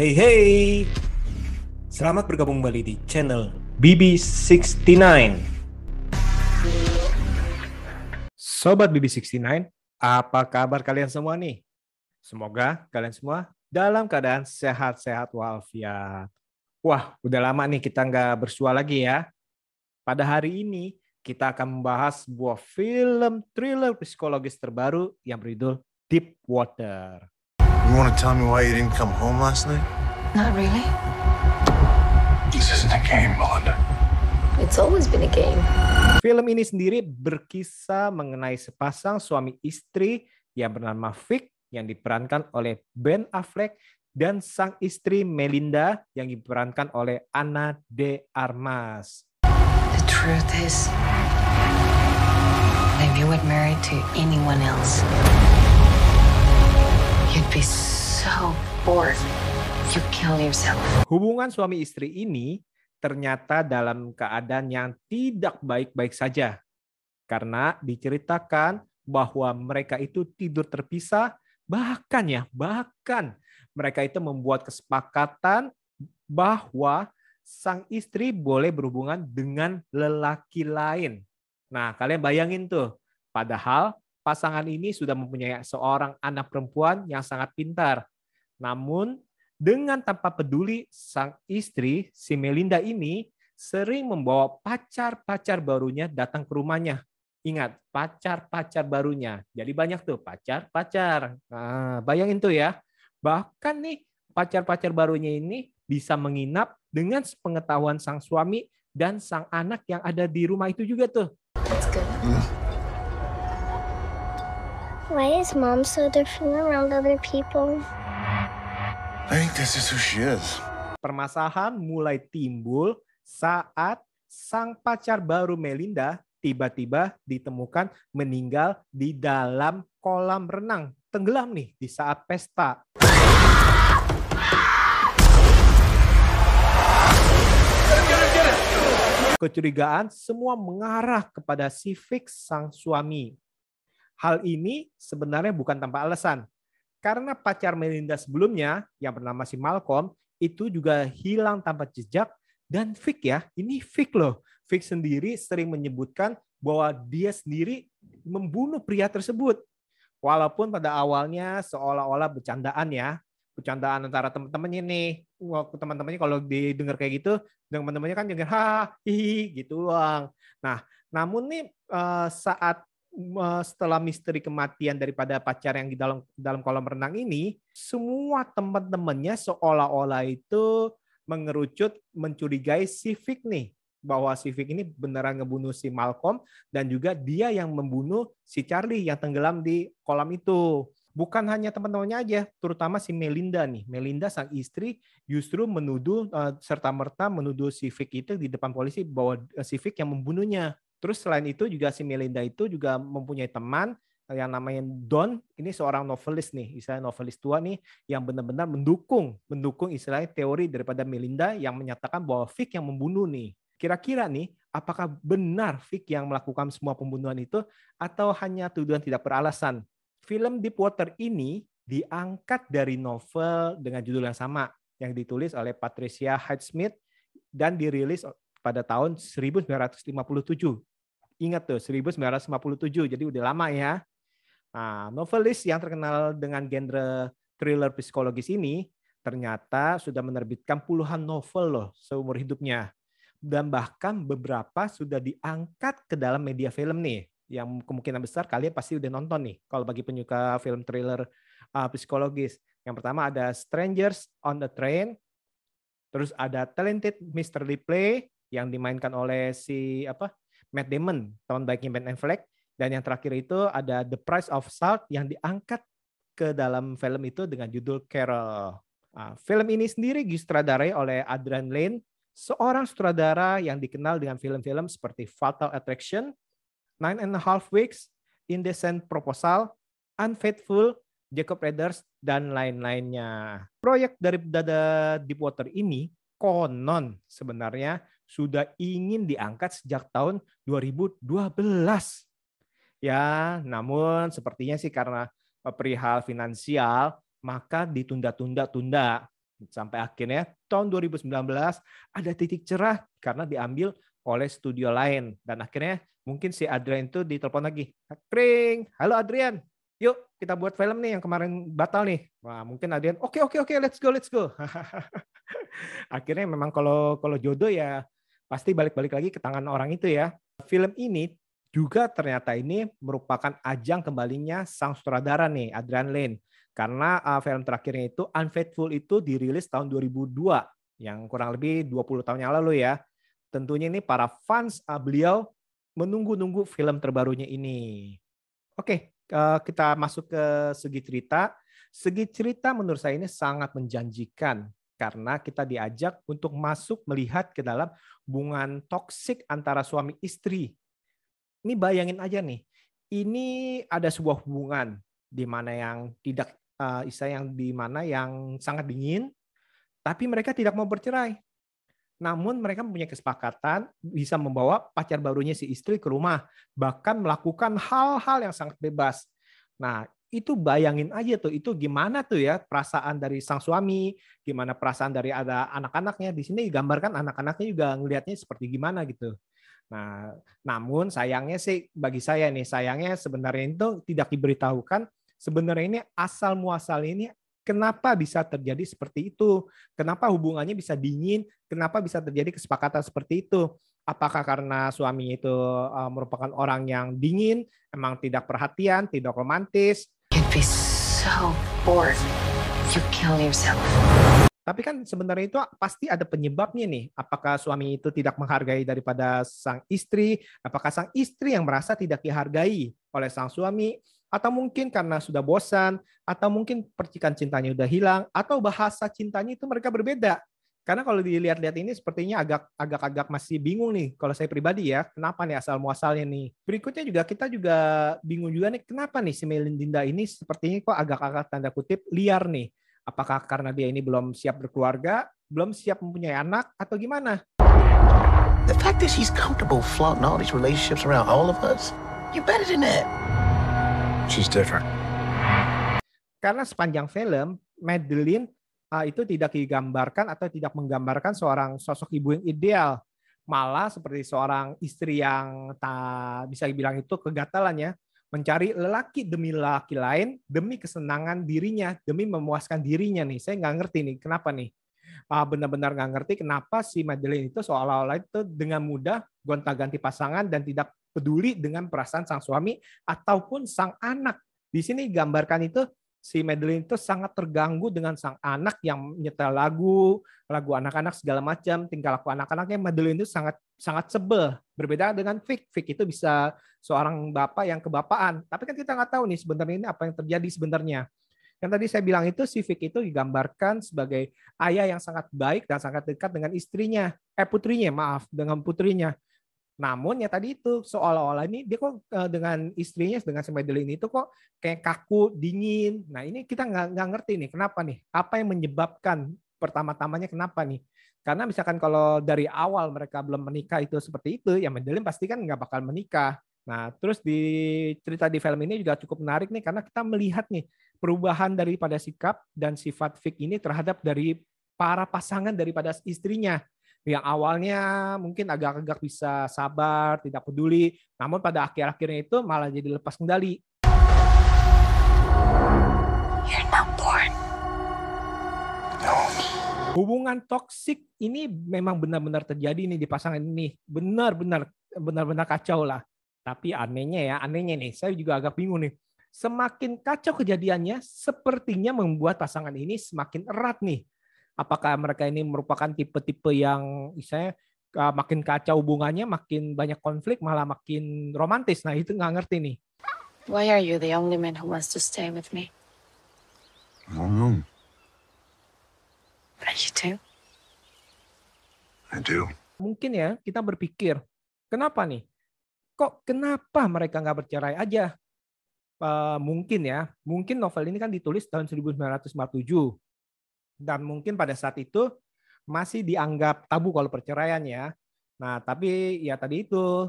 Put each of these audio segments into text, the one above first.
Hey, hey. Selamat bergabung kembali di channel BB69. Sobat BB69, apa kabar kalian semua nih? Semoga kalian semua dalam keadaan sehat-sehat walafiat. Wah, udah lama nih kita nggak bersua lagi ya. Pada hari ini, kita akan membahas sebuah film thriller psikologis terbaru yang berjudul Deep Water. You want to tell me why you didn't come home last night? Not really. This isn't a game, Melinda. It's always been a game. Film ini sendiri berkisah mengenai sepasang suami istri yang bernama Vic yang diperankan oleh Ben Affleck dan sang istri Melinda yang diperankan oleh Ana de Armas. The truth is, if you were married to anyone else, you'd be so bored. You'd kill yourself. Hubungan suami istri ini ternyata dalam keadaan yang tidak baik-baik saja. Karena diceritakan bahwa mereka itu tidur terpisah, bahkan ya, bahkan mereka itu membuat kesepakatan bahwa sang istri boleh berhubungan dengan lelaki lain. Nah, kalian bayangin tuh, padahal pasangan ini sudah mempunyai seorang anak perempuan yang sangat pintar. Namun, dengan tanpa peduli, sang istri, si Melinda ini, sering membawa pacar-pacar barunya datang ke rumahnya. Ingat, pacar-pacar barunya. Jadi banyak tuh pacar-pacar. Nah, bayangin tuh ya. Bahkan nih, pacar-pacar barunya ini bisa menginap dengan pengetahuan sang suami dan sang anak yang ada di rumah itu juga tuh. That's good. Why is mom so different around other people? I think this is who she is. Permasalahan mulai timbul saat sang pacar baru Melinda tiba-tiba ditemukan meninggal di dalam kolam renang. Tenggelam nih di saat pesta. Kecurigaan semua mengarah kepada si Fix sang suami. Hal ini sebenarnya bukan tanpa alasan. Karena pacar Melinda sebelumnya yang bernama si Malcolm itu juga hilang tanpa jejak dan Vic ya, ini Vic loh. Vic sendiri sering menyebutkan bahwa dia sendiri membunuh pria tersebut. Walaupun pada awalnya seolah-olah bercandaan ya, bercandaan antara teman-temannya nih. Waktu teman-temannya kalau didengar kayak gitu, teman-temannya kan dengar ha hihi gitu doang. Nah, namun nih eh, saat setelah misteri kematian daripada pacar yang di dalam dalam kolam renang ini, semua teman-temannya seolah-olah itu mengerucut mencurigai si Vic nih bahwa si Vic ini beneran ngebunuh si Malcolm dan juga dia yang membunuh si Charlie yang tenggelam di kolam itu. Bukan hanya teman-temannya aja, terutama si Melinda nih. Melinda sang istri justru menuduh eh, serta merta menuduh si Vic itu di depan polisi bahwa eh, si Vic yang membunuhnya. Terus selain itu juga si Melinda itu juga mempunyai teman yang namanya Don, ini seorang novelis nih, istilah novelis tua nih yang benar-benar mendukung mendukung istilah teori daripada Melinda yang menyatakan bahwa Vic yang membunuh nih. Kira-kira nih, apakah benar Vic yang melakukan semua pembunuhan itu atau hanya tuduhan tidak beralasan? Film Deepwater ini diangkat dari novel dengan judul yang sama yang ditulis oleh Patricia Highsmith dan dirilis pada tahun 1957. Ingat tuh, 1957, jadi udah lama ya. Nah, novelis yang terkenal dengan genre thriller psikologis ini ternyata sudah menerbitkan puluhan novel loh seumur hidupnya. Dan bahkan beberapa sudah diangkat ke dalam media film nih. Yang kemungkinan besar kalian pasti udah nonton nih. Kalau bagi penyuka film thriller uh, psikologis. Yang pertama ada Strangers on the Train, Terus ada Talented Mr. Ripley yang dimainkan oleh si apa Matt Damon, tahun baiknya Ben Affleck. Dan yang terakhir itu ada The Price of Salt yang diangkat ke dalam film itu dengan judul Carol. Nah, film ini sendiri disutradarai oleh Adrian Lane, seorang sutradara yang dikenal dengan film-film seperti Fatal Attraction, Nine and a Half Weeks, Indecent Proposal, Unfaithful, Jacob Raiders, dan lain-lainnya. Proyek dari Dada Deepwater ini konon sebenarnya sudah ingin diangkat sejak tahun 2012. Ya, namun sepertinya sih karena perihal finansial maka ditunda-tunda-tunda sampai akhirnya tahun 2019 ada titik cerah karena diambil oleh studio lain dan akhirnya mungkin si Adrian itu ditelepon lagi. Kring, halo Adrian, yuk kita buat film nih yang kemarin batal nih. Wah mungkin Adrian, oke okay, oke okay, oke, okay, let's go let's go. akhirnya memang kalau kalau jodoh ya pasti balik-balik lagi ke tangan orang itu ya. Film ini juga ternyata ini merupakan ajang kembalinya sang sutradara nih, Adrian Lane. Karena uh, film terakhirnya itu Unfaithful itu dirilis tahun 2002, yang kurang lebih 20 tahun yang lalu ya. Tentunya ini para fans uh, beliau menunggu-nunggu film terbarunya ini. Oke, uh, kita masuk ke segi cerita. Segi cerita menurut saya ini sangat menjanjikan karena kita diajak untuk masuk melihat ke dalam hubungan toksik antara suami istri ini bayangin aja nih, ini ada sebuah hubungan di mana yang tidak uh, yang di mana yang sangat dingin, tapi mereka tidak mau bercerai. Namun mereka mempunyai kesepakatan bisa membawa pacar barunya si istri ke rumah, bahkan melakukan hal-hal yang sangat bebas. Nah, itu bayangin aja tuh, itu gimana tuh ya perasaan dari sang suami, gimana perasaan dari ada anak-anaknya. Di sini digambarkan anak-anaknya juga ngelihatnya seperti gimana gitu. Nah, namun sayangnya sih bagi saya nih, sayangnya sebenarnya itu tidak diberitahukan sebenarnya ini asal muasal ini kenapa bisa terjadi seperti itu? Kenapa hubungannya bisa dingin? Kenapa bisa terjadi kesepakatan seperti itu? Apakah karena suami itu uh, merupakan orang yang dingin, emang tidak perhatian, tidak romantis? So bored. You kill yourself. Tapi kan sebenarnya itu pasti ada penyebabnya nih. Apakah suami itu tidak menghargai daripada sang istri? Apakah sang istri yang merasa tidak dihargai oleh sang suami? Atau mungkin karena sudah bosan? Atau mungkin percikan cintanya sudah hilang? Atau bahasa cintanya itu mereka berbeda? Karena kalau dilihat-lihat ini sepertinya agak agak-agak masih bingung nih kalau saya pribadi ya. Kenapa nih asal muasalnya nih? Berikutnya juga kita juga bingung juga nih kenapa nih si Melinda ini sepertinya kok agak-agak tanda kutip liar nih Apakah karena dia ini belum siap berkeluarga, belum siap mempunyai anak, atau gimana? The fact that she's comfortable flaunting all these relationships around all of us, you better than that. She's different. Karena sepanjang film, Madeline uh, itu tidak digambarkan atau tidak menggambarkan seorang sosok ibu yang ideal. Malah seperti seorang istri yang tak bisa dibilang itu kegatalan ya, mencari lelaki demi lelaki lain demi kesenangan dirinya, demi memuaskan dirinya nih. Saya nggak ngerti nih kenapa nih. Benar-benar nggak ngerti kenapa si Madeline itu seolah-olah itu dengan mudah gonta-ganti pasangan dan tidak peduli dengan perasaan sang suami ataupun sang anak. Di sini gambarkan itu si Madeline itu sangat terganggu dengan sang anak yang nyetel lagu, lagu anak-anak segala macam, tingkah laku anak-anaknya Madeline itu sangat sangat sebel. Berbeda dengan Vic. Vic itu bisa seorang bapak yang kebapaan. Tapi kan kita nggak tahu nih sebenarnya ini apa yang terjadi sebenarnya. Yang tadi saya bilang itu si Vic itu digambarkan sebagai ayah yang sangat baik dan sangat dekat dengan istrinya, eh putrinya, maaf, dengan putrinya. Namun ya tadi itu seolah-olah ini dia kok eh, dengan istrinya dengan si Madeline itu kok kayak kaku, dingin. Nah ini kita nggak nggak ngerti nih kenapa nih? Apa yang menyebabkan pertama-tamanya kenapa nih? Karena misalkan kalau dari awal mereka belum menikah itu seperti itu, ya Madeline pasti kan nggak bakal menikah. Nah, terus di cerita di film ini juga cukup menarik nih karena kita melihat nih perubahan daripada sikap dan sifat Vic ini terhadap dari para pasangan daripada istrinya yang awalnya mungkin agak-agak bisa sabar, tidak peduli, namun pada akhir-akhirnya itu malah jadi lepas kendali. Hubungan toksik ini memang benar-benar terjadi nih di pasangan ini. Benar-benar benar-benar kacau lah. Tapi anehnya ya, anehnya nih, saya juga agak bingung nih. Semakin kacau kejadiannya, sepertinya membuat pasangan ini semakin erat nih. Apakah mereka ini merupakan tipe-tipe yang misalnya uh, makin kacau hubungannya, makin banyak konflik, malah makin romantis. Nah itu nggak ngerti nih. Why are you the only man who wants to stay with me? I don't know. Are you too? I do. Mungkin ya kita berpikir, kenapa nih? Kok kenapa mereka nggak bercerai aja? Uh, mungkin ya, mungkin novel ini kan ditulis tahun 1947 dan mungkin pada saat itu masih dianggap tabu kalau perceraian ya. Nah, tapi ya tadi itu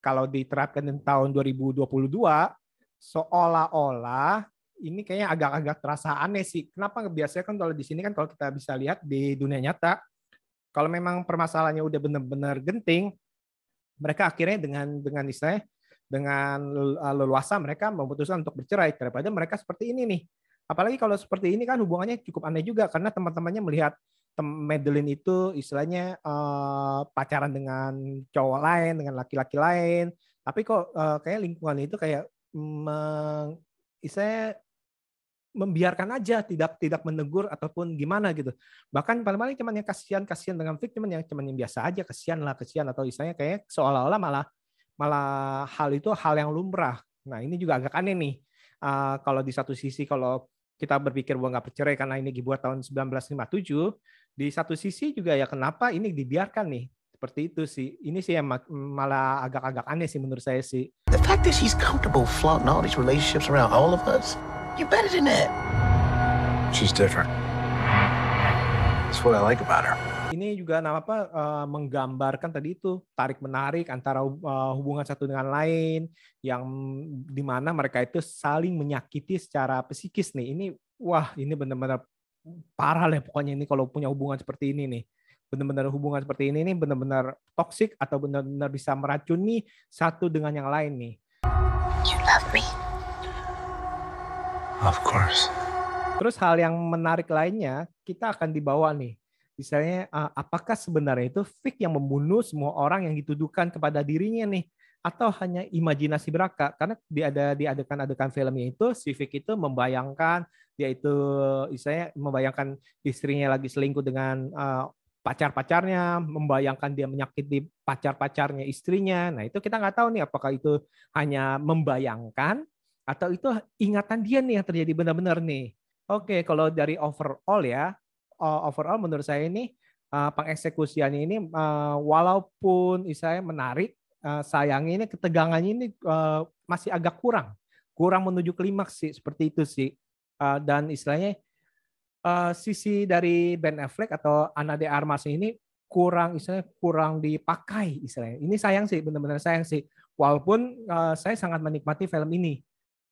kalau diterapkan di tahun 2022 seolah-olah ini kayaknya agak-agak terasa aneh sih. Kenapa biasanya kan kalau di sini kan kalau kita bisa lihat di dunia nyata kalau memang permasalahannya udah benar-benar genting, mereka akhirnya dengan dengan istilahnya dengan leluasa mereka memutuskan untuk bercerai daripada mereka seperti ini nih. Apalagi kalau seperti ini kan hubungannya cukup aneh juga karena teman-temannya melihat Madeline itu istilahnya uh, pacaran dengan cowok lain, dengan laki-laki lain, tapi kok uh, kayak lingkungan itu kayak meng, istilahnya membiarkan aja, tidak tidak menegur ataupun gimana gitu. Bahkan paling-paling cuman yang kasihan kasihan dengan Vic cuman yang cuman yang biasa aja kasihan lah kasihan atau istilahnya kayak seolah-olah malah malah hal itu hal yang lumrah. Nah ini juga agak aneh nih. Uh, kalau di satu sisi kalau kita berpikir bahwa nggak bercerai karena ini dibuat tahun 1957, di satu sisi juga ya kenapa ini dibiarkan nih seperti itu sih. Ini sih yang malah agak-agak aneh sih menurut saya sih. The fact that she's comfortable flaunting all these relationships around all of us, you better than that. She's different. That's what I like about her. Ini juga nama apa uh, menggambarkan tadi itu tarik menarik antara uh, hubungan satu dengan lain yang di mana mereka itu saling menyakiti secara psikis nih. Ini wah ini benar-benar parah lah pokoknya ini kalau punya hubungan seperti ini nih benar-benar hubungan seperti ini nih benar-benar toksik atau benar-benar bisa meracuni satu dengan yang lain nih. You love me. Of course. Terus hal yang menarik lainnya, kita akan dibawa nih. Misalnya, uh, apakah sebenarnya itu Vic yang membunuh semua orang yang dituduhkan kepada dirinya nih? Atau hanya imajinasi beraka? Karena di ada di adegan-adegan filmnya itu, si Vic itu membayangkan, dia itu misalnya membayangkan istrinya lagi selingkuh dengan uh, pacar-pacarnya, membayangkan dia menyakiti pacar-pacarnya istrinya. Nah itu kita nggak tahu nih apakah itu hanya membayangkan atau itu ingatan dia nih yang terjadi benar-benar nih. Oke, kalau dari overall ya, overall menurut saya ini uh, pengeksekusiannya ini uh, walaupun saya menarik, uh, sayangnya ini ketegangannya ini uh, masih agak kurang, kurang menuju klimaks sih seperti itu sih. Uh, dan istilahnya uh, sisi dari Ben Affleck atau Ana de Armas ini kurang istilahnya kurang dipakai istilahnya. Ini sayang sih, benar-benar sayang sih. Walaupun uh, saya sangat menikmati film ini.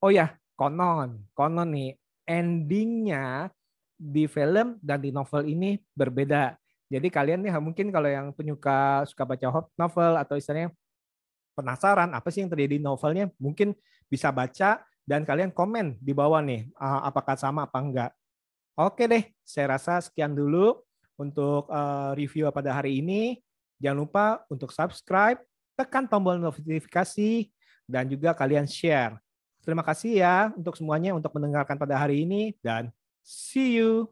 Oh ya, konon, konon nih endingnya di film dan di novel ini berbeda. Jadi kalian nih mungkin kalau yang penyuka suka baca novel atau istilahnya penasaran apa sih yang terjadi di novelnya, mungkin bisa baca dan kalian komen di bawah nih uh, apakah sama apa enggak. Oke deh, saya rasa sekian dulu untuk uh, review pada hari ini. Jangan lupa untuk subscribe, tekan tombol notifikasi, dan juga kalian share. Terima kasih ya untuk semuanya untuk mendengarkan pada hari ini dan see you.